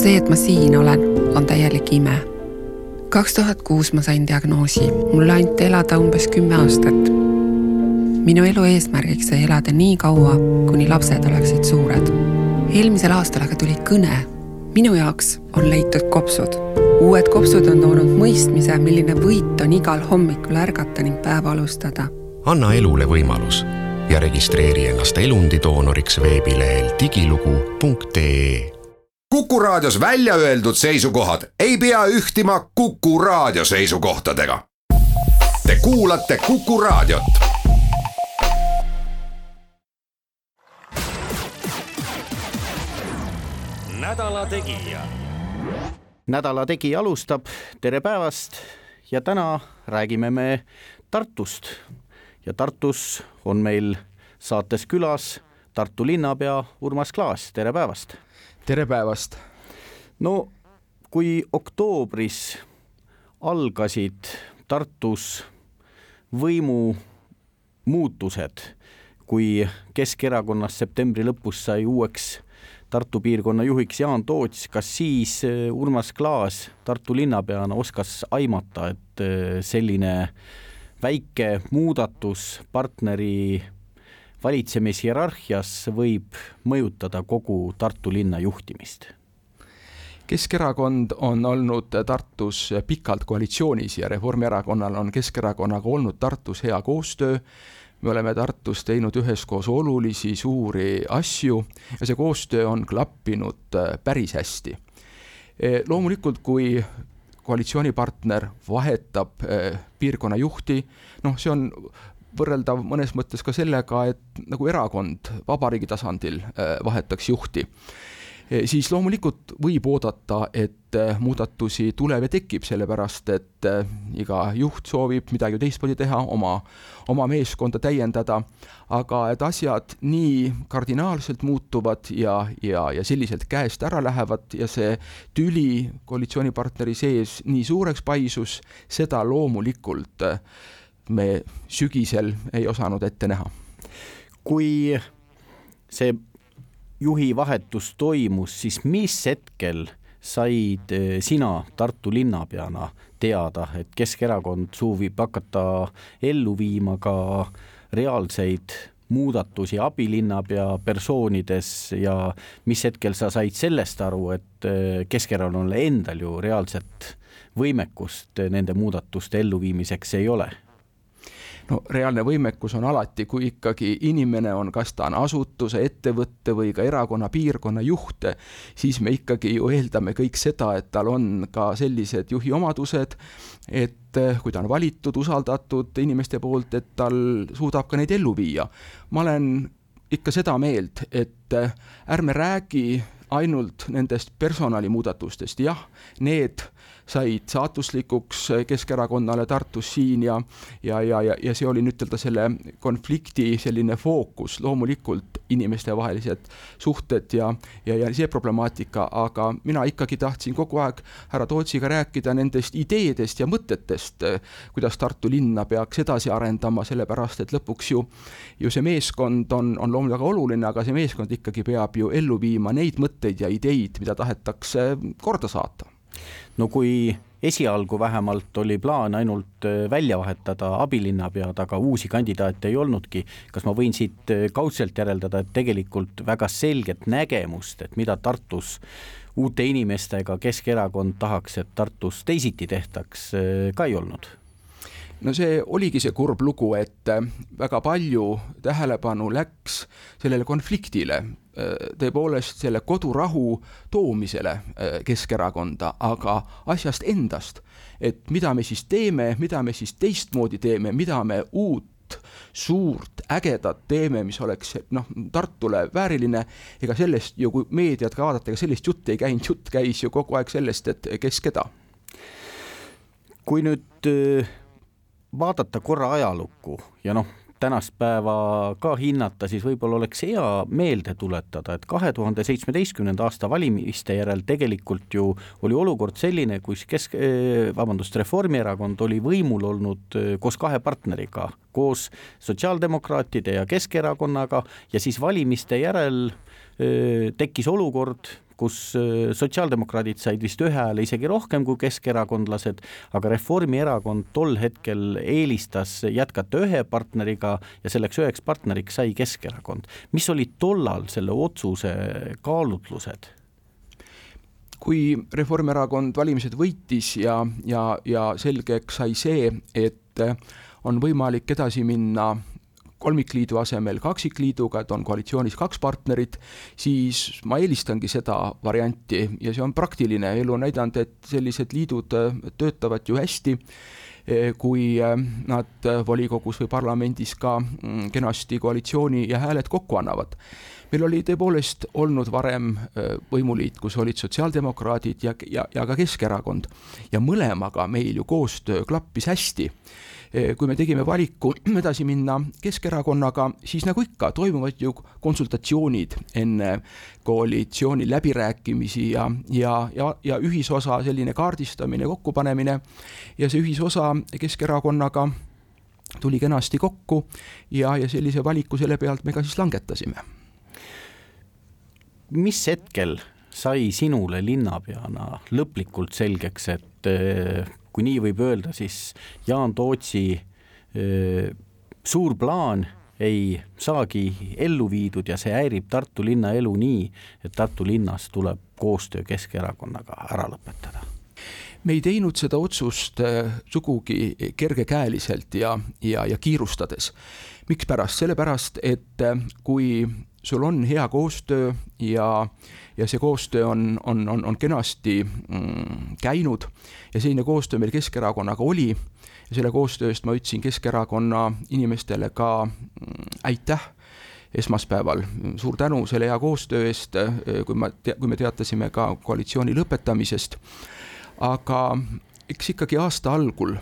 see, et ma siin olen, on täielik ime. kaks tuhat kuus ma sain diagnoosi, mulle anti elada umbes kümme aastat. minu elu eesmärgiks sai elada nii kaua, kuni lapsed oleksid suured. eelmisel aastal aga tuli kõne. minu jaoks on leitud kopsud. uued kopsud on toonud mõistmise, milline võit on igal hommikul ärgata ning päeva alustada. anna elule võimalus ja registreeri ennast elundidoonoriks veebilehel digilugu.ee Kuku Raadios välja öeldud seisukohad ei pea ühtima Kuku Raadio seisukohtadega. Te kuulate Kuku Raadiot. nädala Tegija. nädala Tegija alustab, tere päevast ja täna räägime me Tartust ja Tartus on meil saates külas Tartu linnapea Urmas Klaas, tere päevast tere päevast! no kui oktoobris algasid Tartus võimumuutused, kui Keskerakonnas septembri lõpus sai uueks Tartu piirkonna juhiks Jaan Toots, kas siis eh, Urmas Klaas Tartu linnapeana oskas aimata, et eh, selline väike muudatus partneri valitsemishierarhias võib mõjutada kogu Tartu linna juhtimist? Keskerakond on olnud Tartus pikalt koalitsioonis ja Reformierakonnal on Keskerakonnaga olnud Tartus hea koostöö. me oleme Tartus teinud üheskoos olulisi suuri asju ja see koostöö on klappinud äh, päris hästi. E, loomulikult, kui koalitsioonipartner vahetab äh, piirkonna juhti, noh, see on võrreldav mõnes mõttes ka sellega, et nagu erakond vabariigi tasandil äh, vahetaks juhti, e, siis loomulikult võib oodata, et äh, muudatusi tuleb ja tekib, sellepärast et äh, iga juht soovib midagi teistmoodi teha, oma, oma meeskonda täiendada, aga et asjad nii kardinaalselt muutuvad ja, ja, ja selliselt käest ära lähevad ja see tüli koalitsioonipartneri sees nii suureks paisus, seda loomulikult me sügisel ei osanud ette näha. kui see juhi vahetus toimus, siis mis hetkel said eh, sina Tartu linnapeana teada, et Keskerakond soovib hakata ellu viima ka reaalseid muudatusi abilinnapea persoonides ja mis hetkel sa said sellest aru, et eh, Keskerakonnal endal ju reaalset võimekust nende muudatuste elluviimiseks ei ole no reaalne võimekus on alati, kui ikkagi inimene on, kas ta on asutuse, ettevõtte või ka erakonna, piirkonna juht, siis me ikkagi ju eeldame kõik seda, et tal on ka sellised juhi omadused, et eh, kui ta on valitud, usaldatud inimeste poolt, et tal suudab ka neid ellu viia. ma olen ikka seda meelt, et eh, ärme räägi ainult nendest personalimuudatustest, jah, need said saatuslikuks Keskerakonnale Tartus siin ja ja, ja, ja, ja see oli nüüd-öelda selle konflikti selline fookus, loomulikult inimestevahelised suhted ja, ja, ja see problemaatika, aga mina ikkagi tahtsin kogu aeg härra Tootsiga rääkida nendest ideedest ja mõtetest, kuidas Tartu linna peaks edasi arendama, sellepärast et lõpuks ju, ju see meeskond on, on loomulikult väga oluline, aga see meeskond ikkagi peab ju ellu viima neid mõtteid ja ideid, mida tahetakse korda saata no kui esialgu vähemalt oli plaan ainult äh, välja vahetada abilinnapead, aga uusi kandidaate ei olnudki, kas ma võin siit äh, kaudselt järeldada, et tegelikult väga selget nägemust, et mida Tartus uute inimestega Keskerakond tahaks, et Tartus teisiti tehtaks, äh, ka ei olnud? No see oligi see kurb lugu, et väga palju tähelepanu läks sellele konfliktile, tõepoolest selle kodurahu toomisele Keskerakonda, aga asjast endast, et mida me siis teeme, mida me siis teistmoodi teeme, mida me uut suurt ägedat teeme, mis oleks noh, Tartule vääriline, ega sellest ju, kui meediat ka vaadata, ega sellist juttu ei käinud, jutt käis ju kogu aeg sellest, et kes keda. kui nüüd vaadata korra ajalukku ja noh, tänast päeva ka hinnata, siis võib-olla oleks hea meelde tuletada, et kahe tuhande seitsmeteistkümnenda aasta valimiste järel tegelikult ju oli olukord selline, kus kesk, eh, vabandust, Reformierakond oli võimul olnud eh, koos kahe partneriga, koos sotsiaaldemokraatide ja Keskerakonnaga ja siis valimiste järel eh, tekkis olukord, kus äh, sotsiaaldemokraadid said vist ühe hääle isegi rohkem kui keskerakondlased, aga Reformierakond tol hetkel eelistas jätkata ühe partneriga ja selleks üheks partneriks sai Keskerakond. mis olid tollal selle otsuse kaalutlused? kui Reformierakond valimised võitis ja, ja, ja selgeks sai see, et on võimalik edasi minna kolmikliidu asemel kaksikliiduga, et on koalitsioonis kaks partnerit, siis ma eelistangi seda varianti ja see on praktiline, elu on näidanud, et sellised liidud äh, töötavad ju hästi, äh, kui äh, nad volikogus või parlamendis ka mm, kenasti koalitsiooni ja hääled kokku annavad. Meil oli tõepoolest olnud varem võimuliit, kus olid sotsiaaldemokraadid ja, ja, ja ka Keskerakond. Ja mõlemaga meil ju koostöö klappis hästi kui me tegime valiku edasi minna Keskerakonnaga, siis nagu ikka, toimuvad ju konsultatsioonid enne koalitsiooni läbirääkimisi ja, ja, ja, ja ühisosa selline kaardistamine, kokkupanemine ja see ühisosa Keskerakonnaga tuli kenasti kokku ja, ja sellise valiku selle pealt me ka siis langetasime. mis hetkel sai sinule linnapeana lõplikult selgeks, et kui nii võib öelda, siis Jaan Tootsi suur plaan ei saagi ellu viidud ja see häirib Tartu linna elu nii, et Tartu linnas tuleb koostöö Keskerakonnaga ära lõpetada me ei teinud seda otsust sugugi kergekäeliselt ja, ja, ja kiirustades. mikspärast, sellepärast et kui sul on hea koostöö ja, ja see koostöö on, on, on, on kenasti mm, käinud. Ja selline koostöö meil Keskerakonnaga oli ja selle koostöö eest ma ütlesin Keskerakonna inimestele ka mm, aitäh esmaspäeval, suur tänu selle hea koostöö eest, kui ma, kui me teatasime ka koalitsiooni lõpetamisest, aga eks ikkagi aasta algul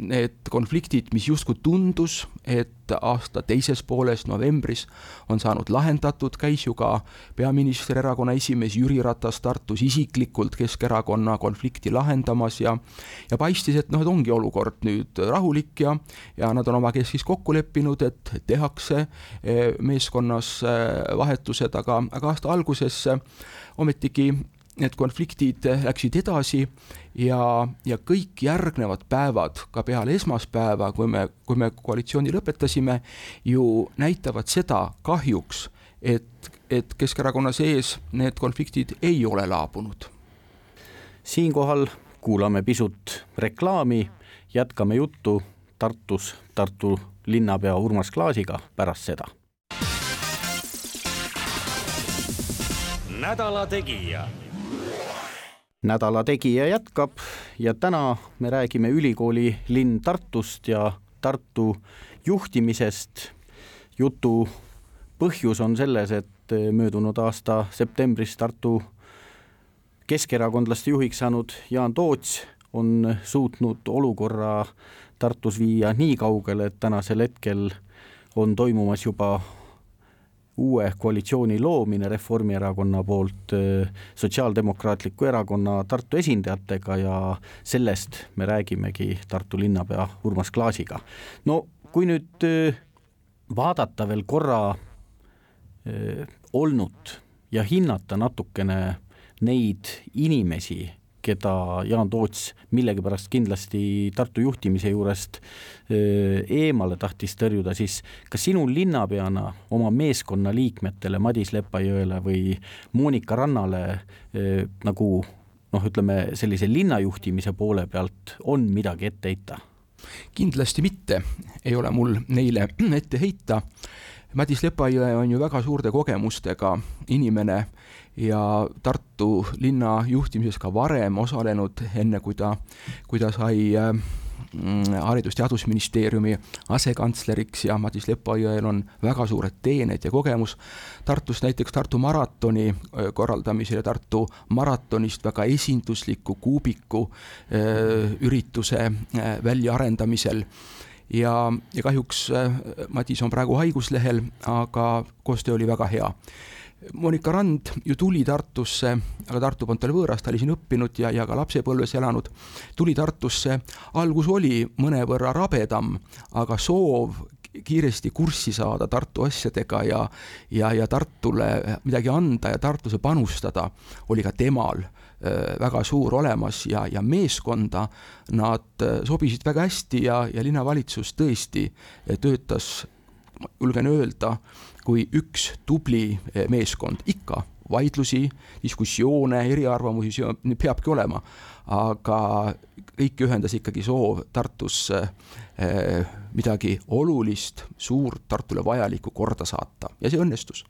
need konfliktid, mis justkui tundus, et aasta teises pooles, novembris, on saanud lahendatud, käis ju ka peaminister, erakonna esimees Jüri Ratas Tartus isiklikult Keskerakonna konflikti lahendamas ja ja paistis, et noh, et ongi olukord nüüd rahulik ja ja nad on omakeskis kokku leppinud, et tehakse eh, meeskonnas eh, vahetused, aga, aga aasta alguses ometigi need konfliktid läksid edasi ja, ja kõik järgnevad päevad ka peale esmaspäeva, kui me, kui me koalitsiooni lõpetasime, ju näitavad seda kahjuks, et, et Keskerakonna sees need konfliktid ei ole laabunud. siinkohal kuulame pisut reklaami, jätkame juttu Tartus Tartu linnapea Urmas Klaasiga pärast seda. nädala Tegija nädala Tegija jätkab ja täna me räägime ülikooli linn Tartust ja Tartu juhtimisest. jutu põhjus on selles, et möödunud aasta septembris Tartu keskerakondlaste juhiks saanud Jaan Toots on suutnud olukorra Tartus viia nii kaugele, et tänasel hetkel on toimumas juba uue koalitsiooni loomine Reformierakonna poolt Sotsiaaldemokraatliku Erakonna Tartu esindajatega ja sellest me räägimegi Tartu linnapea Urmas Klaasiga. no kui nüüd vaadata veel korra olnut ja hinnata natukene neid inimesi, keda Jaan Toots millegipärast kindlasti Tartu juhtimise juurest eemale tahtis tõrjuda, siis kas sinu linnapeana oma meeskonna liikmetele Madis Lepajõele või Monika Rannale nagu noh, ütleme sellise linnajuhtimise poole pealt on midagi ette heita? kindlasti mitte, ei ole mul neile ette heita. Madis Lepajõe on ju väga suurte kogemustega inimene ja Tartu linna juhtimises ka varem osalenud, enne kui ta, kui ta sai äh, haridus- ja Teadusministeeriumi asekantsleriks ja Madis Lepajõel on väga suured teened ja kogemus. Tartus näiteks Tartu maratoni äh, korraldamisel ja Tartu maratonist väga esindusliku kuubiku äh, ürituse väljaarendamisel ja, ja kahjuks Madis on praegu haiguslehel, aga koostöö oli väga hea. Monika Rand ju tuli Tartusse, aga Tartu polnud talle võõras, ta oli siin õppinud ja, ja ka lapsepõlves elanud, tuli Tartusse, algus oli mõnevõrra rabedam, aga soov kiiresti kurssi saada Tartu asjadega ja, ja, ja Tartule midagi anda ja Tartusse panustada, oli ka temal väga suur olemas ja, ja meeskonda nad sobisid väga hästi ja, ja linnavalitsus tõesti töötas, julgen öelda, kui üks tubli meeskond ikka vaidlusi, diskussioone, eriarvamusi, peabki olema. aga kõiki ühendas ikkagi soov Tartusse eh, midagi olulist, suurt, Tartule vajalikku korda saata ja see õnnestus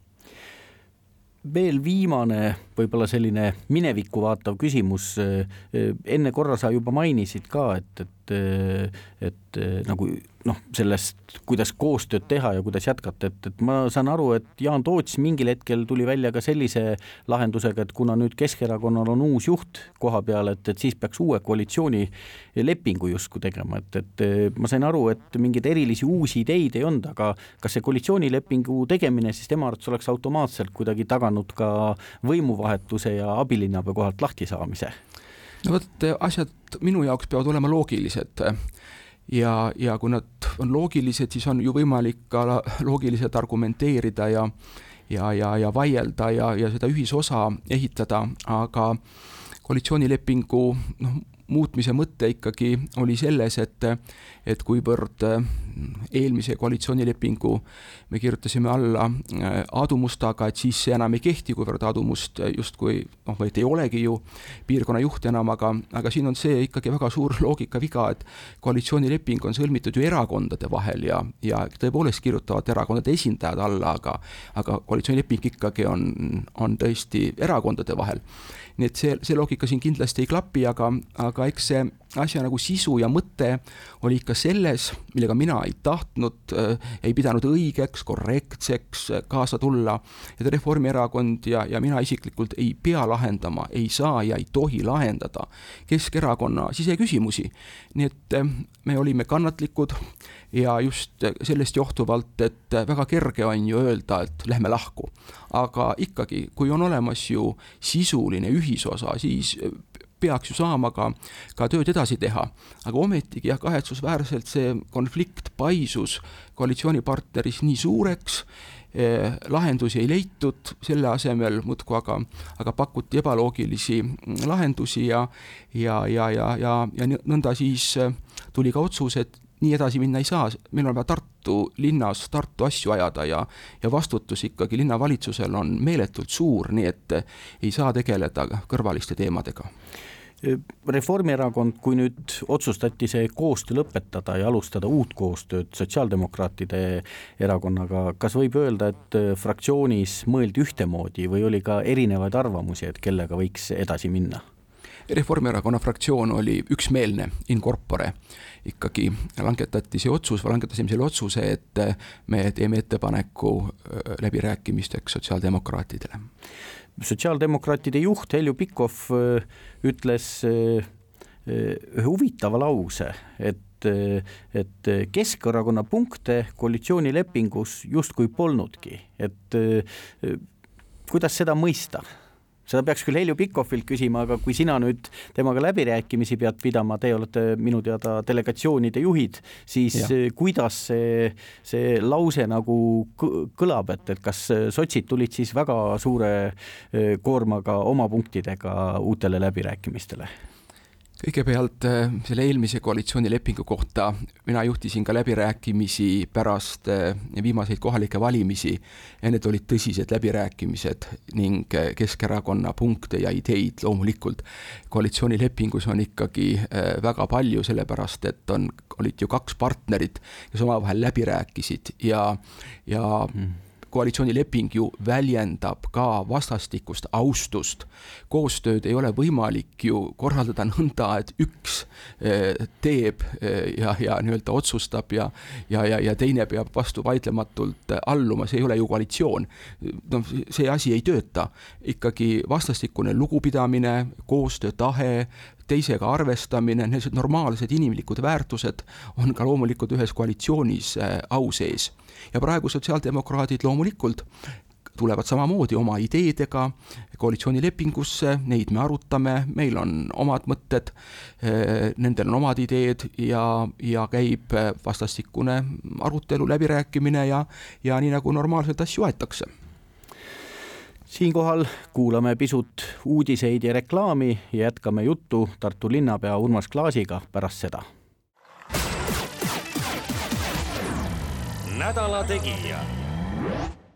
veel viimane, võib-olla selline minevikku vaatav küsimus. Eh, enne korra sa juba mainisid ka, et, et, et nagu noh, sellest, kuidas koostööd teha ja kuidas jätkata, et, et ma saan aru, et Jaan Toots mingil hetkel tuli välja ka sellise lahendusega, et kuna nüüd Keskerakonnal on uus juht koha peal, et, et siis peaks uue koalitsioonilepingu justkui tegema, et, et ma sain aru, et mingeid erilisi uusi ideid ei olnud, aga kas see koalitsioonilepingu tegemine siis tema arvates oleks automaatselt kuidagi taganud ka võimuvahetuse ja abilinnapea kohalt lahtisaamise? No vot, asjad minu jaoks peavad olema loogilised. Ja, ja kui nad on loogilised, siis on ju võimalik ka loogiliselt argumenteerida ja ja, ja, ja vaielda ja, ja seda ühisosa ehitada, aga koalitsioonilepingu noh, muutmise mõte ikkagi oli selles, et, et kuivõrd eelmise koalitsioonilepingu me kirjutasime alla äh, Aadu Mustaga, et siis see enam ei kehti, kuivõrd Aadu Must justkui noh, vaid ei olegi ju piirkonna juht enam, aga, aga siin on see ikkagi väga suur loogikaviga, et koalitsioonileping on sõlmitud ju erakondade vahel ja, ja tõepoolest kirjutavad erakondade esindajad alla, aga aga koalitsioonileping ikkagi on, on tõesti erakondade vahel. Nii et see, see loogika siin kindlasti ei klapi, aga, aga eks see asja nagu sisu ja mõte oli ikka selles, millega mina ei tahtnud äh,, ei pidanud õigeks, korrektseks äh, kaasa tulla. et Reformierakond ja, ja mina isiklikult ei pea lahendama, ei saa ja ei tohi lahendada Keskerakonna siseküsimusi. nii et äh, me olime kannatlikud ja just sellest johtuvalt, et väga kerge on ju öelda, et lähme lahku. aga ikkagi, kui on olemas ju sisuline ühisosa, siis peaks ju saama ka, ka tööd edasi teha. aga ometigi jah, kahetsusväärselt see konflikt paisus koalitsioonipartneris nii suureks eh,, lahendusi ei leitud, selle asemel muudkui aga, aga pakuti ebaloogilisi lahendusi ja ja, ja, ja, ja, ja nõnda siis tuli ka otsus, et nii edasi minna ei saa, meil on vaja Tartu linnas Tartu asju ajada ja, ja vastutus ikkagi linnavalitsusel on meeletult suur, nii et ei saa tegeleda kõrvaliste teemadega. Reformierakond, kui nüüd otsustati see koostöö lõpetada ja alustada uut koostööd Sotsiaaldemokraatide erakonnaga, kas võib öelda, et fraktsioonis mõeldi ühtemoodi või oli ka erinevaid arvamusi, et kellega võiks edasi minna? Reformierakonna fraktsioon oli üksmeelne in corpore, ikkagi langetati see otsus, langetasime selle otsuse, et me teeme ettepaneku äh, läbirääkimisteks sotsiaaldemokraatidele. sotsiaaldemokraatide juht Heljo Pikhof äh, ütles äh, ühe huvitava lause, et et Keskerakonna punkte koalitsioonilepingus justkui polnudki, et kuidas seda mõista? Seda peaks küll Heljo Pikhofilt küsima, aga kui sina nüüd temaga läbirääkimisi pead pidama, te olete minu teada delegatsioonide juhid, siis ja. kuidas see, see lause nagu kõlab, et, et kas sotsid tulid siis väga suure eh, koormaga oma punktidega uutele läbirääkimistele? Kõigepealt äh, selle eelmise koalitsioonilepingu kohta, mina juhtisin ka läbirääkimisi pärast äh, viimaseid kohalikke valimisi. Ja need olid tõsised läbirääkimised ning äh, Keskerakonna punkte ja ideid loomulikult. Koalitsioonilepingus on ikkagi väga palju, sellepärast et on, olid ju kaks partnerit, kes omavahel läbi rääkisid ja, ja mm koalitsioonileping ju väljendab ka vastastikust austust. koostööd ei ole võimalik ju korraldada nõnda, et üks eh, teeb eh, ja, ja nii-öelda otsustab ja, ja, ja, ja teine peab vastu vaidlematult alluma, see ei ole ju koalitsioon. noh, see asi ei tööta, ikkagi vastastikune lugupidamine, koostöötahe, teisega arvestamine, niisugused normaalsed inimlikud väärtused on ka loomulikult ühes koalitsioonis äh, au sees. ja praegu sotsiaaldemokraadid loomulikult tulevad samamoodi oma ideedega koalitsioonilepingusse, neid me arutame, meil on omad mõtted, nendel on omad ideed ja, ja käib vastastikune arutelu, läbirääkimine ja, ja nii nagu normaalselt asju aetakse siinkohal kuulame pisut uudiseid ja reklaami ja jätkame juttu Tartu linnapea Urmas Klaasiga pärast seda. nädala Tegija.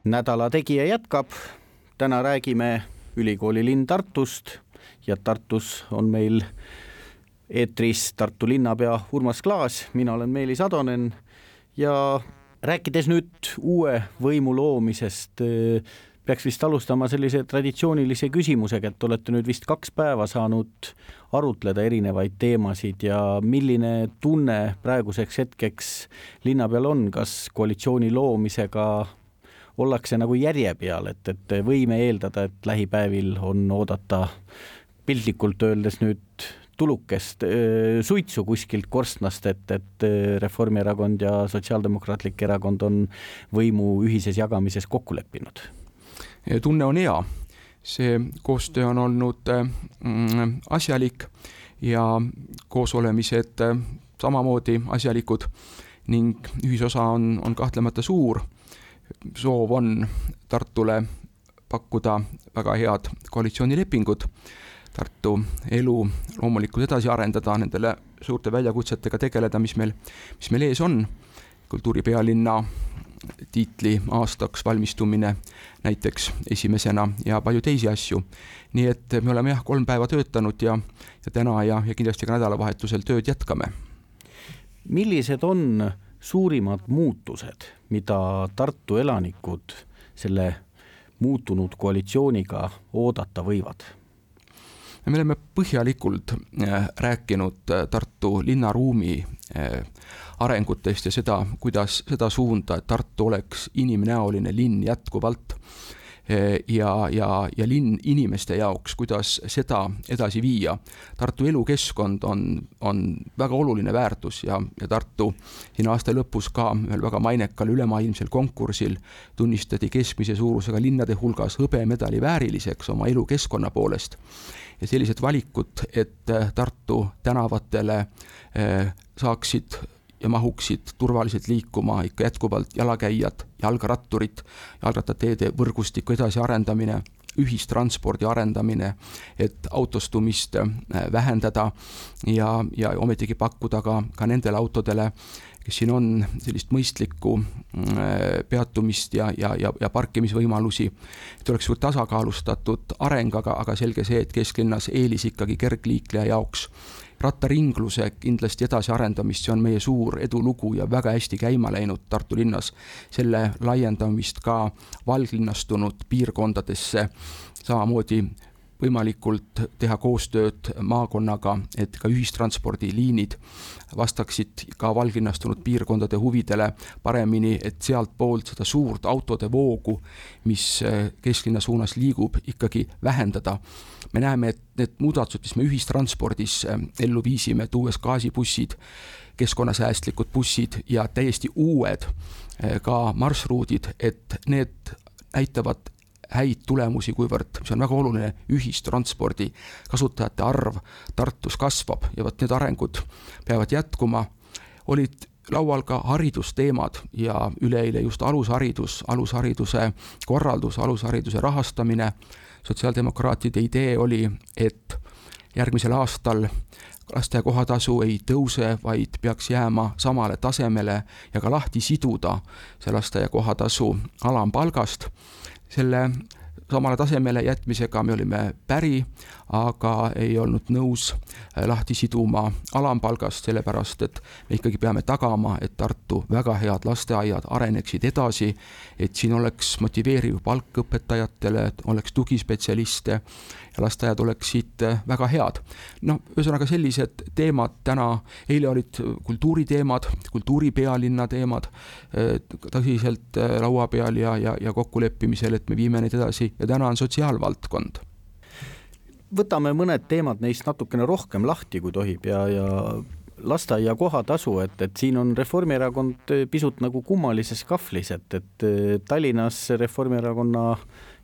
nädala Tegija jätkab. täna räägime ülikooli linn Tartust ja Tartus on meil eetris Tartu linnapea Urmas Klaas, mina olen Meelis Atonen ja rääkides nüüd uue võimu loomisest peaks vist alustama sellise traditsioonilise küsimusega, et olete nüüd vist kaks päeva saanud arutleda erinevaid teemasid ja milline tunne praeguseks hetkeks linna peal on, kas koalitsiooni loomisega ollakse nagu järje peal, et, et võime eeldada, et lähipäevil on oodata piltlikult öeldes nüüd tulukest suitsu kuskilt korstnast, et, et Reformierakond ja Sotsiaaldemokraatlik Erakond on võimu ühises jagamises kokku leppinud tunne on hea. see koostöö on olnud mm, asjalik ja koosolemised äh, samamoodi asjalikud ning ühisosa on, on kahtlemata suur. soov on Tartule pakkuda väga head koalitsioonilepingud, Tartu elu loomulikult edasi arendada, nendele suurte väljakutsetega tegeleda, mis meil, mis meil ees on, kultuuripealinna tiitli aastaks valmistumine näiteks esimesena ja palju teisi asju. nii et me oleme jah, kolm päeva töötanud ja, ja täna ja, ja kindlasti ka nädalavahetusel tööd jätkame. millised on suurimad muutused, mida Tartu elanikud selle muutunud koalitsiooniga oodata võivad? Me oleme põhjalikult äh, rääkinud äh, Tartu linnaruumi äh, arengutest ja seda, kuidas seda suunda, et Tartu oleks inimnäoline linn jätkuvalt ja, ja, ja linn inimeste jaoks, kuidas seda edasi viia. Tartu elukeskkond on, on väga oluline väärtus ja, ja Tartu siin aasta lõpus ka ühel väga mainekal ülemaailmsel konkursil tunnistati keskmise suurusega linnade hulgas hõbemedali vääriliseks oma elukeskkonna poolest ja sellised valikud, et Tartu tänavatele saaksid ja mahuksid turvaliselt liikuma ikka jätkuvalt jalakäijad, jalgratturid, jalgrattateede võrgustiku edasiarendamine, ühistranspordi arendamine, et autostumist äh, vähendada ja, ja ometigi pakkuda ka, ka nendele autodele, kes siin on, sellist mõistlikku äh, peatumist ja, ja, ja, ja parkimisvõimalusi. et oleks tasakaalustatud areng, aga, aga selge see, et kesklinnas eelis ikkagi kergliikleja jaoks rattaringluse kindlasti edasiarendamist, see on meie suur edulugu ja väga hästi käima läinud Tartu linnas. selle laiendamist ka valglinnastunud piirkondadesse, samamoodi võimalikult teha koostööd maakonnaga, et ka ühistranspordiliinid vastaksid ka valginnastunud piirkondade huvidele paremini, et sealtpoolt seda suurt autode voogu, mis kesklinna suunas liigub, ikkagi vähendada. Me näeme, et need muudatused, mis me ühistranspordis äh, ellu viisime, tuues gaasibussid, keskkonnasäästlikud bussid ja täiesti uued äh, ka marsruudid, et need näitavad häid tulemusi, kuivõrd, mis on väga oluline, ühistranspordi kasutajate arv Tartus kasvab. Ja vot need arengud peavad jätkuma, olid laual ka haridusteemad ja üleeile just alusharidus, alushariduse korraldus, alushariduse rahastamine. Sotsiaaldemokraatide idee oli, et järgmisel aastal lasteaia kohatasu ei tõuse, vaid peaks jääma samale tasemele ja ka lahti siduda see lasteaia kohatasu alampalgast. Selle samale tasemele jätmisega me olime päri, aga ei olnud nõus äh, lahti siduma alampalgast, sellepärast et me ikkagi peame tagama, et Tartu väga head lasteaiad areneksid edasi, et siin oleks motiveeriv palk õpetajatele, et oleks tugispetsialiste ja lasteaiad oleksid äh, väga head. noh, ühesõnaga sellised teemad täna, eile olid kultuuriteemad, kultuuripealinna teemad äh, tõsiselt laua peal ja, ja, ja kokkuleppimisel, et me viime neid edasi ja täna on sotsiaalvaldkond võtame mõned teemad neist natukene rohkem lahti, kui tohib ja, ja lasteaia kohatasu, et, et siin on Reformierakond pisut nagu kummalises kahvlis, et, et Tallinnas Reformierakonna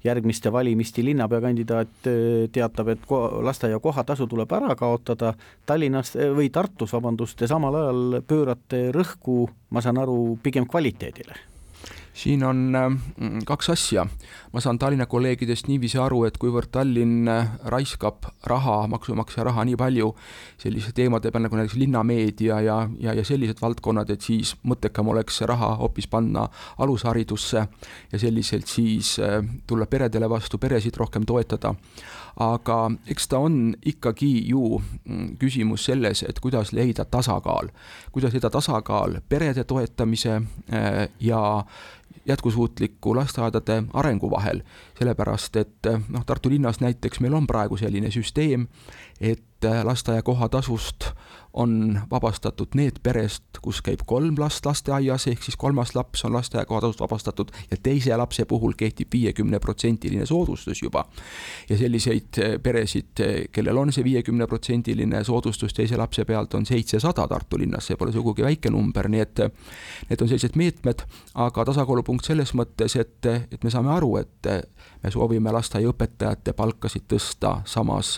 järgmiste valimiste linnapeakandidaat teatab, et lasteaia kohatasu tuleb ära kaotada. Tallinnas või Tartus, vabandust, ja samal ajal pöörate rõhku, ma saan aru, pigem kvaliteedile siin on äh, kaks asja. ma saan Tallinna kolleegidest niiviisi aru, et kuivõrd Tallinn äh, raiskab raha, maksumaksja raha nii palju selliste teemade peal nagu näiteks linnameedia ja, ja, ja sellised valdkonnad, et siis mõttekam oleks see raha hoopis panna alusharidusse ja selliselt siis äh, tulla peredele vastu, peresid rohkem toetada aga eks ta on ikkagi ju mm, küsimus selles, et kuidas leida tasakaal, kuidas leida tasakaal perede toetamise ja jätkusuutliku lasteaedade arengu vahel, sellepärast et noh, Tartu linnas näiteks meil on praegu selline süsteem, et lasteaia kohatasust on vabastatud need perest, kus käib kolm last lasteaias, ehk siis kolmas laps on lasteaia kohatasust vabastatud ja teise lapse puhul kehtib viiekümneprotsendiline soodustus juba. ja selliseid eh, peresid, eh, kellel on see viiekümneprotsendiline soodustus teise lapse pealt, on seitsesada Tartu linnas, see pole sugugi väike number, nii et need on sellised meetmed, aga tasakaalupunkt selles mõttes, et, et me saame aru, et me soovime lasteaiaõpetajate palkasid tõsta samas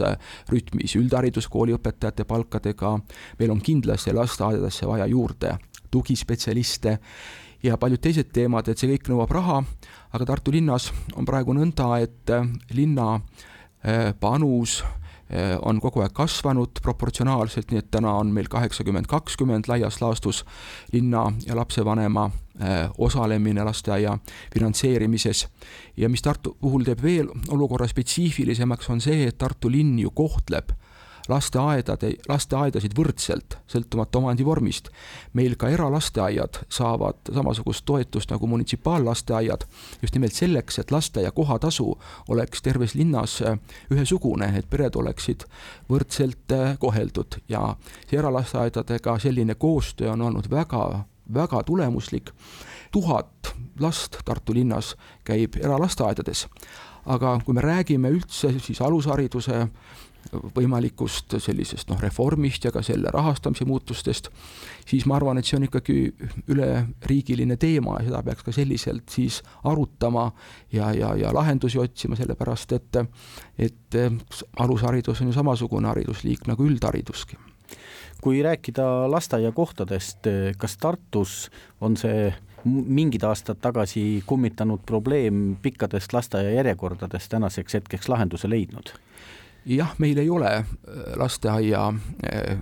rütmis üldhariduskooli õpetajate palkadega, meil on kindlasti lasteaedadesse vaja juurde tugispetsialiste ja paljud teised teemad, et see kõik nõuab raha, aga Tartu linnas on praegu nõnda, et linna eh, panus eh, on kogu aeg kasvanud proportsionaalselt, nii et täna on meil kaheksakümmend, kakskümmend laias laastus linna ja lapsevanema osalemine lasteaia finantseerimises. ja mis Tartu puhul teeb veel olukorra spetsiifilisemaks, on see, et Tartu linn ju kohtleb lasteaedade, lasteaedasid võrdselt, sõltumata omandivormist. meil ka eralasteaiad saavad samasugust toetust nagu munitsipaallasteaiad, just nimelt selleks, et lasteaia kohatasu oleks terves linnas äh, ühesugune, et pered oleksid võrdselt äh, koheldud ja eralasteaedadega selline koostöö on olnud väga, väga tulemuslik. tuhat last Tartu linnas käib eralasteaedades aga kui me räägime üldse siis alushariduse võimalikust sellisest noh, reformist ja ka selle rahastamise muutustest, siis ma arvan, et see on ikkagi üleriigiline teema ja seda peaks ka selliselt siis arutama ja, ja, ja lahendusi otsima, sellepärast et et alusharidus on ju samasugune haridusliik nagu üldhariduski kui rääkida lasteaiakohtadest, kas Tartus on see mingid aastad tagasi kummitanud probleem pikkadest lasteaiajärjekordadest tänaseks hetkeks lahenduse leidnud? Jah, meil ei ole äh, lasteaia äh,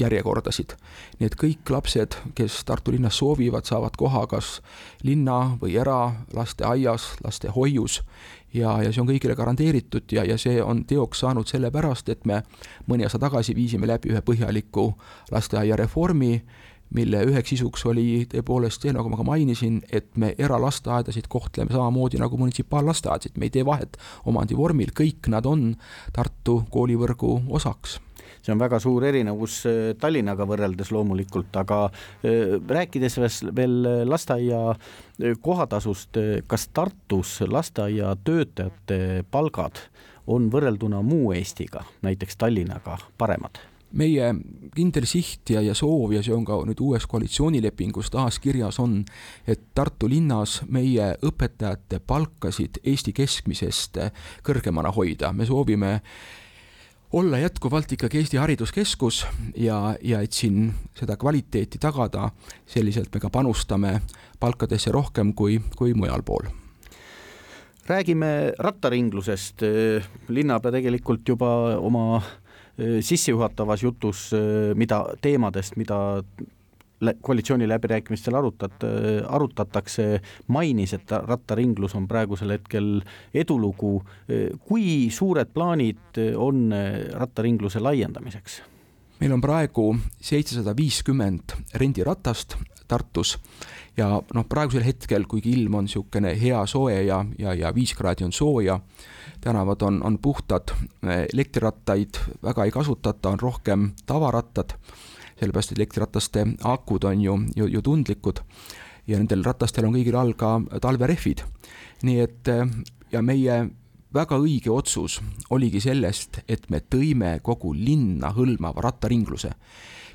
järjekordasid. nii et kõik lapsed, kes Tartu linnas soovivad, saavad koha kas linna või eralasteaias, lastehoius ja, ja see on kõigile garanteeritud ja, ja see on teoks saanud sellepärast, et me mõni aasta tagasi viisime läbi ühe põhjaliku lasteaiareformi mille üheks sisuks oli tõepoolest see, nagu ma ka mainisin, et me eralasteaedasid kohtleme samamoodi nagu munitsipaallasteaedasid, me ei tee vahet omandivormil, kõik nad on Tartu koolivõrgu osaks see on väga suur erinevus äh, Tallinnaga võrreldes loomulikult, aga äh, rääkides veel lasteaia äh, kohatasust, kas Tartus lasteaiatöötajate palgad on võrrelduna muu Eestiga, näiteks Tallinnaga, paremad? Meie kindel siht ja, ja soov ja see on ka nüüd uues koalitsioonilepingus taas kirjas on, et Tartu linnas meie õpetajate palkasid Eesti keskmisest kõrgemana hoida, me soovime olla jätkuvalt ikkagi Eesti hariduskeskus ja, ja et siin seda kvaliteeti tagada, selliselt me ka panustame palkadesse rohkem kui, kui mujal pool. Räägime rattaringlusest, linnapea tegelikult juba oma sissejuhatavas jutus, äh, mida teemadest, mida koalitsiooniläbirääkimistel arutat-, arutatakse, mainis, et rattaringlus on praegusel hetkel edulugu. kui suured plaanid on rattaringluse laiendamiseks? meil on praegu seitsesada viiskümmend rendiratast Tartus ja noh, praegusel hetkel, kuigi ilm on niisugune hea soe ja, ja, ja viis kraadi on sooja, tänavad on, on puhtad, elektrirattaid väga ei kasutata, on rohkem tavarattad, sellepärast et elektrirataste akud on ju, ju, ju tundlikud ja nendel ratastel on kõigil all ka talverehvid. nii et ja meie väga õige otsus oligi sellest, et me tõime kogu linna hõlmava rattaringluse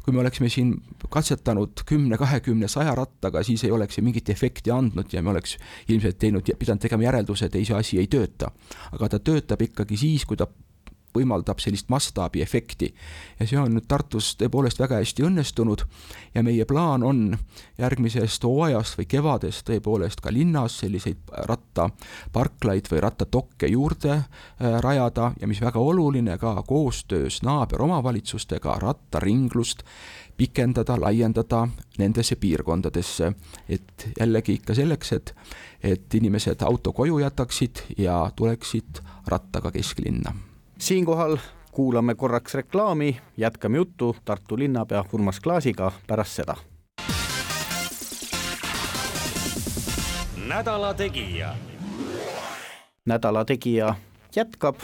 kui me oleksime siin katsetanud kümne, kahekümne, saja rattaga, siis ei oleks see mingit efekti andnud ja me oleks ilmselt teinud, pidanud tegema järelduse, et ei, see asi ei tööta. aga ta töötab ikkagi siis, kui ta võimaldab sellist mastaabiefekti. ja see on nüüd Tartus tõepoolest väga hästi õnnestunud ja meie plaan on järgmisest hooajast või kevadest tõepoolest ka linnas selliseid rattaparklaid või rattatokke juurde äh, rajada ja mis väga oluline, ka koostöös naaberomavalitsustega rattaringlust pikendada, laiendada nendesse piirkondadesse, et jällegi ikka selleks, et, et inimesed auto koju jätaksid ja tuleksid rattaga kesklinna siinkohal kuulame korraks reklaami, jätkame juttu Tartu linnapea Urmas Klaasiga pärast seda. nädala Tegija. nädala Tegija jätkab,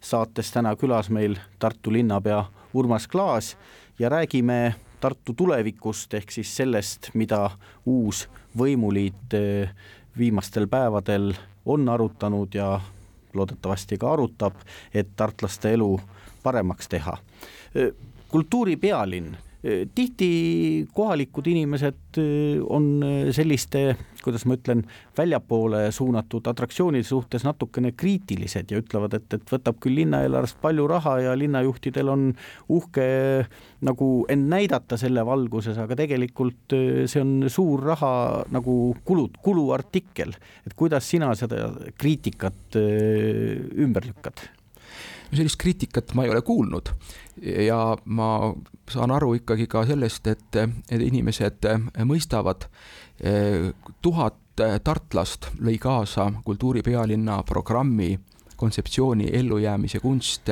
saates täna külas meil Tartu linnapea Urmas Klaas ja räägime Tartu tulevikust ehk siis sellest, mida uus võimuliit eh, viimastel päevadel on arutanud ja loodetavasti ka arutab, et tartlaste elu paremaks teha. kultuuripealinn tihti kohalikud inimesed on selliste, kuidas ma ütlen, väljapoole suunatud atraktsioonide suhtes natukene kriitilised ja ütlevad, et, et võtab küll linnaeelarvest palju raha ja linnajuhtidel on uhke nagu end näidata selle valguses, aga tegelikult see on suur raha nagu kulud, kuluartikkel. et kuidas sina seda kriitikat ümber lükkad? Sellist kriitikat ma ei ole kuulnud ja ma saan aru ikkagi ka sellest, et, et inimesed mõistavad, tuhat tartlast lõi kaasa kultuuripealinna programmi kontseptsiooni ellujäämise kunst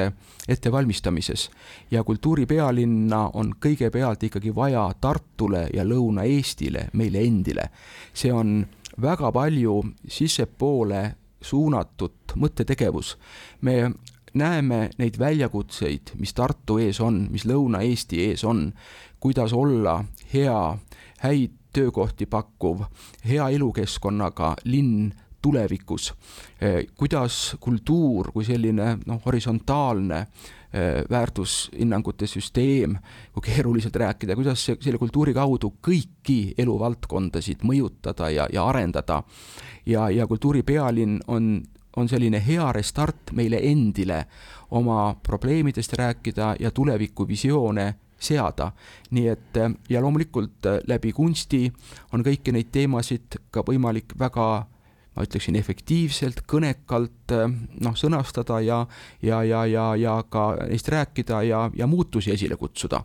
ettevalmistamises. ja kultuuripealinna on kõigepealt ikkagi vaja Tartule ja Lõuna-Eestile, meile endile. see on väga palju sissepoole suunatud mõttetegevus. me näeme neid väljakutseid, mis Tartu ees on, mis Lõuna-Eesti ees on, kuidas olla hea, häid töökohti pakkuv, hea elukeskkonnaga linn tulevikus, eh, kuidas kultuur kui selline noh, horisontaalne eh, väärtushinnangute süsteem, kui keeruliselt rääkida, kuidas see, selle kultuuri kaudu kõiki eluvaldkondasid mõjutada ja, ja arendada. ja, ja kultuuripealinn on on selline hea restart meile endile oma probleemidest rääkida ja tulevikuvisioone seada. nii et ja loomulikult läbi kunsti on kõiki neid teemasid ka võimalik väga ma ütleksin efektiivselt, kõnekalt noh, sõnastada ja, ja, ja, ja, ja ka neist rääkida ja, ja muutusi esile kutsuda.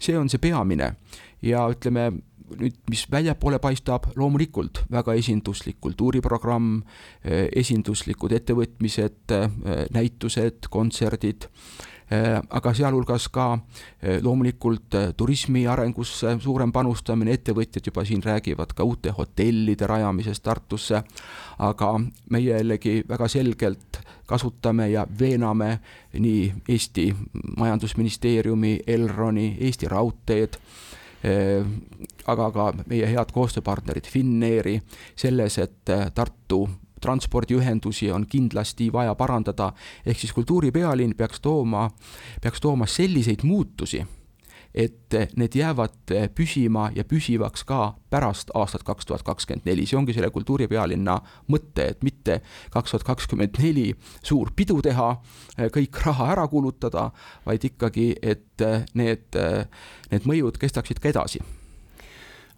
see on see peamine ja ütleme, nüüd, mis väljapoole paistab, loomulikult väga esinduslik kultuuriprogramm, eh, esinduslikud ettevõtmised, eh, näitused, kontserdid, eh, aga sealhulgas ka loomulikult turismi arengusse suurem panustamine, ettevõtjad juba siin räägivad ka uute hotellide rajamisest Tartusse, aga meie jällegi väga selgelt kasutame ja veename nii Eesti Majandusministeeriumi, Elroni, Eesti Raudteed aga ka meie head koostööpartnerid Finnairi selles, et äh, Tartu transpordiühendusi on kindlasti vaja parandada, ehk siis kultuuripealinn peaks tooma, peaks tooma selliseid muutusi et need jäävad püsima ja püsivaks ka pärast aastat kaks tuhat kakskümmend neli, see ongi selle kultuuripealinna mõte, et mitte kaks tuhat kakskümmend neli suur pidu teha, kõik raha ära kulutada, vaid ikkagi, et need, need mõjud kestaksid ka edasi.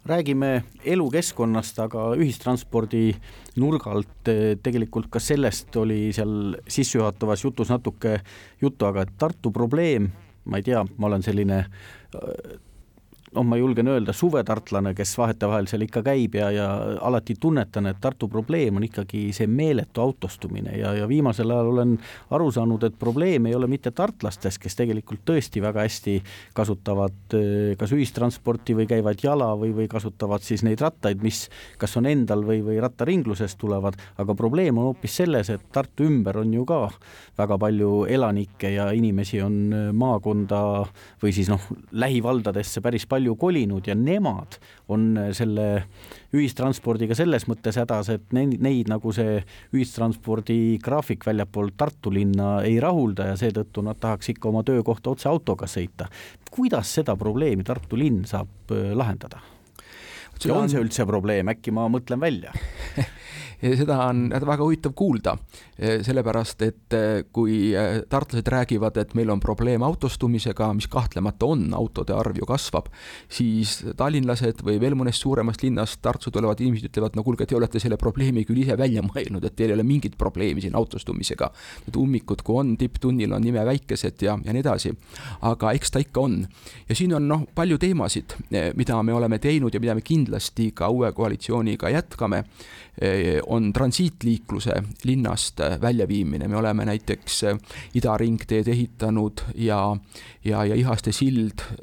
Räägime elukeskkonnast, aga ühistranspordi nurgalt tegelikult ka sellest oli seal sissejuhatavas jutus natuke juttu, aga Tartu probleem, ma ei tea, ma olen selline uh, noh, ma julgen öelda, suvetartlane, kes vahetevahel seal ikka käib ja, ja alati tunnetan, et Tartu probleem on ikkagi see meeletu autostumine ja, ja viimasel ajal olen aru saanud, et probleem ei ole mitte tartlastes, kes tegelikult tõesti väga hästi kasutavad eh, kas ühistransporti või käivad jala või, või kasutavad siis neid rattaid, mis kas on endal või, või rattaringlusest tulevad, aga probleem on hoopis selles, et Tartu ümber on ju ka väga palju elanikke ja inimesi on maakonda või siis noh, lähivaldadesse päris palju palju kolinud ja nemad on selle ühistranspordiga selles mõttes hädas, et neid, neid nagu see ühistranspordi graafik väljapool Tartu linna ei rahulda ja seetõttu nad tahaks ikka oma töökohta otse autoga sõita. kuidas seda probleemi Tartu linn saab äh, lahendada? ja on see üldse probleem, äkki ma mõtlen välja seda on väga huvitav kuulda, sellepärast et eh, kui eh, tartlased räägivad, et meil on probleem autostumisega, mis kahtlemata on, autode arv ju kasvab, siis tallinlased või veel mõnest suuremast linnast Tartu tulevad inimesed ütlevad, no kuulge, te olete selle probleemi küll ise välja mõelnud, et teil ei ole mingit probleemi siin autostumisega. Need ummikud, kui on, tipptunnil on imeväikesed ja, ja nii edasi. aga eks ta ikka on. ja siin on noh, palju teemasid, mida me oleme teinud ja mida me kindlasti ka uue koalitsiooniga jätkame on transiitliikluse linnast väljaviimine, me oleme näiteks äh, Ida ringteed ehitanud ja, ja, ja Ihaste sild äh,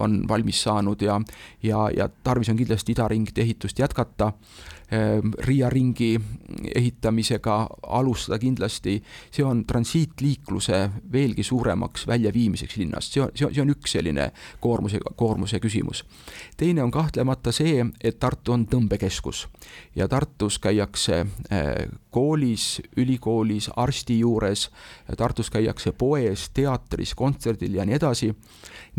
on valmis saanud ja, ja, ja tarvis on kindlasti Ida ringtee ehitust jätkata Riia ringi ehitamisega alustada kindlasti, see on transiitliikluse veelgi suuremaks väljaviimiseks linnast, see on, see on, see on üks selline koormuse, koormuse küsimus. teine on kahtlemata see, et Tartu on tõmbekeskus ja Tartus käiakse eh, koolis, ülikoolis, arsti juures, Tartus käiakse poes, teatris, kontserdil ja nii edasi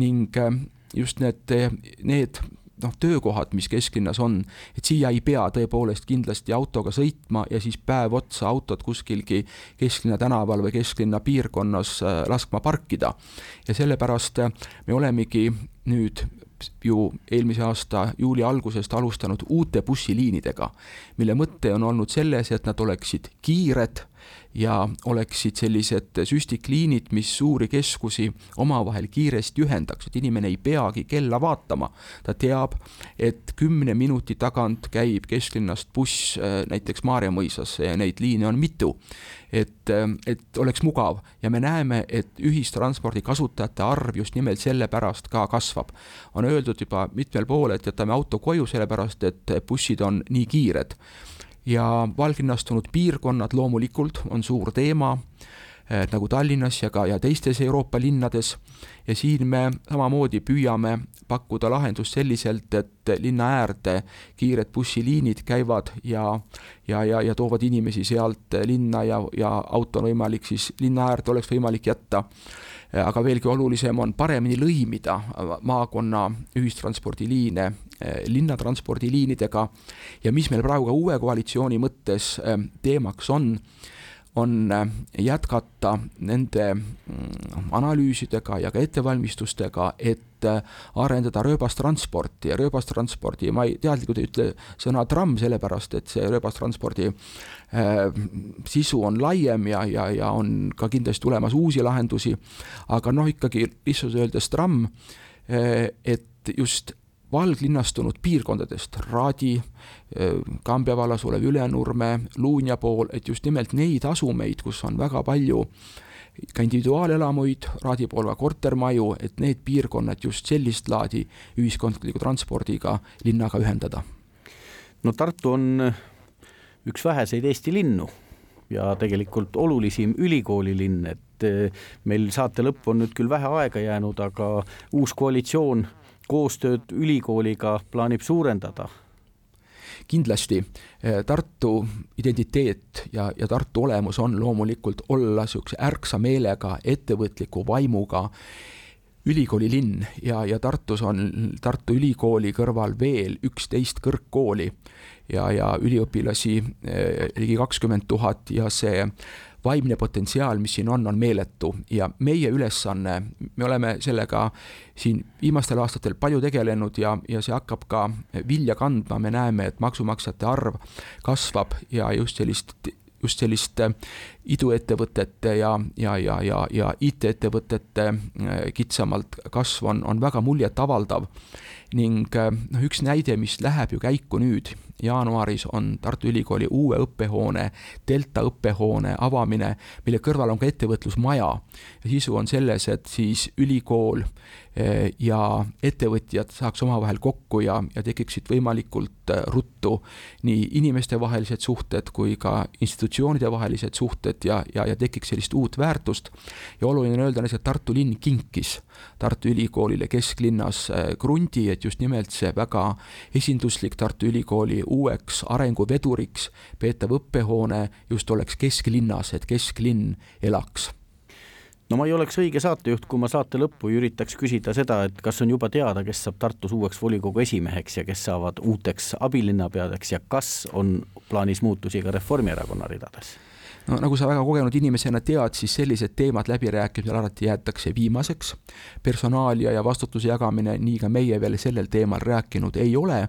ning eh, just need, need noh, töökohad, mis kesklinnas on, et siia ei pea tõepoolest kindlasti autoga sõitma ja siis päev otsa autot kuskilgi kesklinna tänaval või kesklinna piirkonnas äh, laskma parkida. ja sellepärast äh, me olemegi nüüd ju eelmise aasta juuli algusest alustanud uute bussiliinidega, mille mõte on olnud selles, et nad oleksid kiired ja oleksid sellised süstikliinid, mis suuri keskusi omavahel kiiresti ühendaks, et inimene ei peagi kella vaatama. ta teab, et kümne minuti tagant käib kesklinnast buss äh, näiteks Maarja mõisasse ja neid liine on mitu. et, äh, et oleks mugav ja me näeme, et ühistranspordi kasutajate arv just nimelt sellepärast ka kasvab. on öeldud juba mitmel pool, et jätame auto koju, sellepärast et bussid on nii kiired ja valginnastunud piirkonnad loomulikult on suur teema eh, nagu Tallinnas ja ka, ja teistes Euroopa linnades. ja siin me samamoodi püüame pakkuda lahendust selliselt, et linna äärde kiired bussiliinid käivad ja, ja, ja, ja toovad inimesi sealt linna ja, ja auto on võimalik siis linna äärde oleks võimalik jätta aga veelgi olulisem on paremini lõimida maakonna ühistranspordiliine äh, linnatranspordiliinidega. Ja mis meil praegu ka uue koalitsiooni mõttes äh, teemaks on, on jätkata nende mm, analüüsidega ja ka ettevalmistustega, et arendada rööbastransporti. Ja rööbastranspordi, ma ei, teadlikult ei ütle sõna tramm, sellepärast et see rööbastranspordi Äh, sisu on laiem ja, ja, ja on ka kindlasti tulemas uusi lahendusi, aga noh, ikkagi lihtsalt öeldes tramm, äh, et just valglinnastunud piirkondadest, Raadi, äh, Kambja vallas olev Ülenurme, Luunja pool, et just nimelt neid asumeid, kus on väga palju ka individuaalelamuid, Raadi pool ka kortermaju, et need piirkonnad just sellist laadi ühiskondliku transpordiga linnaga ühendada. no Tartu on üks väheseid Eesti linnu ja tegelikult olulisim ülikoolilinn, et eh, meil saate lõppu on nüüd küll vähe aega jäänud, aga uus koalitsioon koostööd ülikooliga plaanib suurendada? Kindlasti. Eh, Tartu identiteet ja, ja Tartu olemus on loomulikult olla niisuguse ärksa meelega, ettevõtliku vaimuga ülikoolilinn ja, ja Tartus on Tartu Ülikooli kõrval veel üksteist kõrgkooli ja, ja üliõpilasi eh, ligi kakskümmend tuhat ja see vaimne potentsiaal, mis siin on, on meeletu. Ja meie ülesanne, me oleme sellega siin viimastel aastatel palju tegelenud ja, ja see hakkab ka vilja kandma, me näeme, et maksumaksjate arv kasvab ja just sellist just sellist iduettevõtete ja, ja, ja, ja, ja IT-ettevõtete eh, kitsamalt kasv on, on väga muljetavaldav ning noh, üks näide, mis läheb ju käiku nüüd jaanuaris on Tartu Ülikooli uue õppehoone, Delta õppehoone avamine, mille kõrval on ka ettevõtlusmaja. ja sisu on selles, et siis ülikool ja ettevõtjad saaks omavahel kokku ja, ja tekiksid võimalikult eh, ruttu nii inimestevahelised suhted kui ka institutsioonide vahelised suhted ja, ja, ja tekiks sellist uut väärtust. ja oluline on öelda, et Tartu linn kinkis Tartu Ülikoolile kesklinnas eh, krundi, et just nimelt see väga esinduslik Tartu Ülikooli uueks arenguveduriks peetav õppehoone just oleks kesklinnas, et kesklinn elaks no ma ei oleks õige saatejuht, kui ma saate lõppu ei üritaks küsida seda, et kas on juba teada, kes saab Tartus uueks volikogu esimeheks ja kes saavad uuteks abilinnapeadeks ja kas on plaanis muutusi ka Reformierakonna ridades no nagu sa väga kogenud inimesena tead, siis sellised teemad läbirääkimisel alati jäetakse viimaseks. personaalia ja vastutuse jagamine, nii ka meie veel sellel teemal rääkinud ei ole,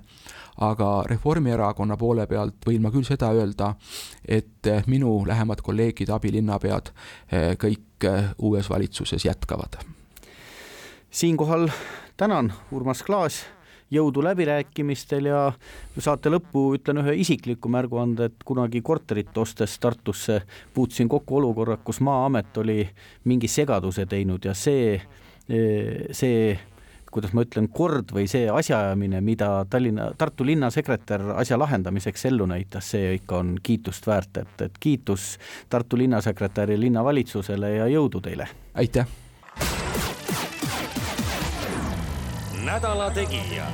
aga Reformierakonna poole pealt võin ma küll seda öelda, et minu lähemad kolleegid, abilinnapead, kõik uues valitsuses jätkavad. siinkohal tänan Urmas Klaas jõudu läbirääkimistel ja saate lõppu ütlen ühe isikliku märguande, et kunagi korterit ostes Tartusse puutusin kokku olukorra, kus Maa-amet oli mingi segaduse teinud ja see, see kuidas ma ütlen, kord või see asjaajamine, mida Tallinna, Tartu linnasekretär asja lahendamiseks ellu näitas, see ikka on kiitust väärt, et, et kiitus Tartu linnasekretäri, linnavalitsusele ja jõudu teile! aitäh! Nädala Tegija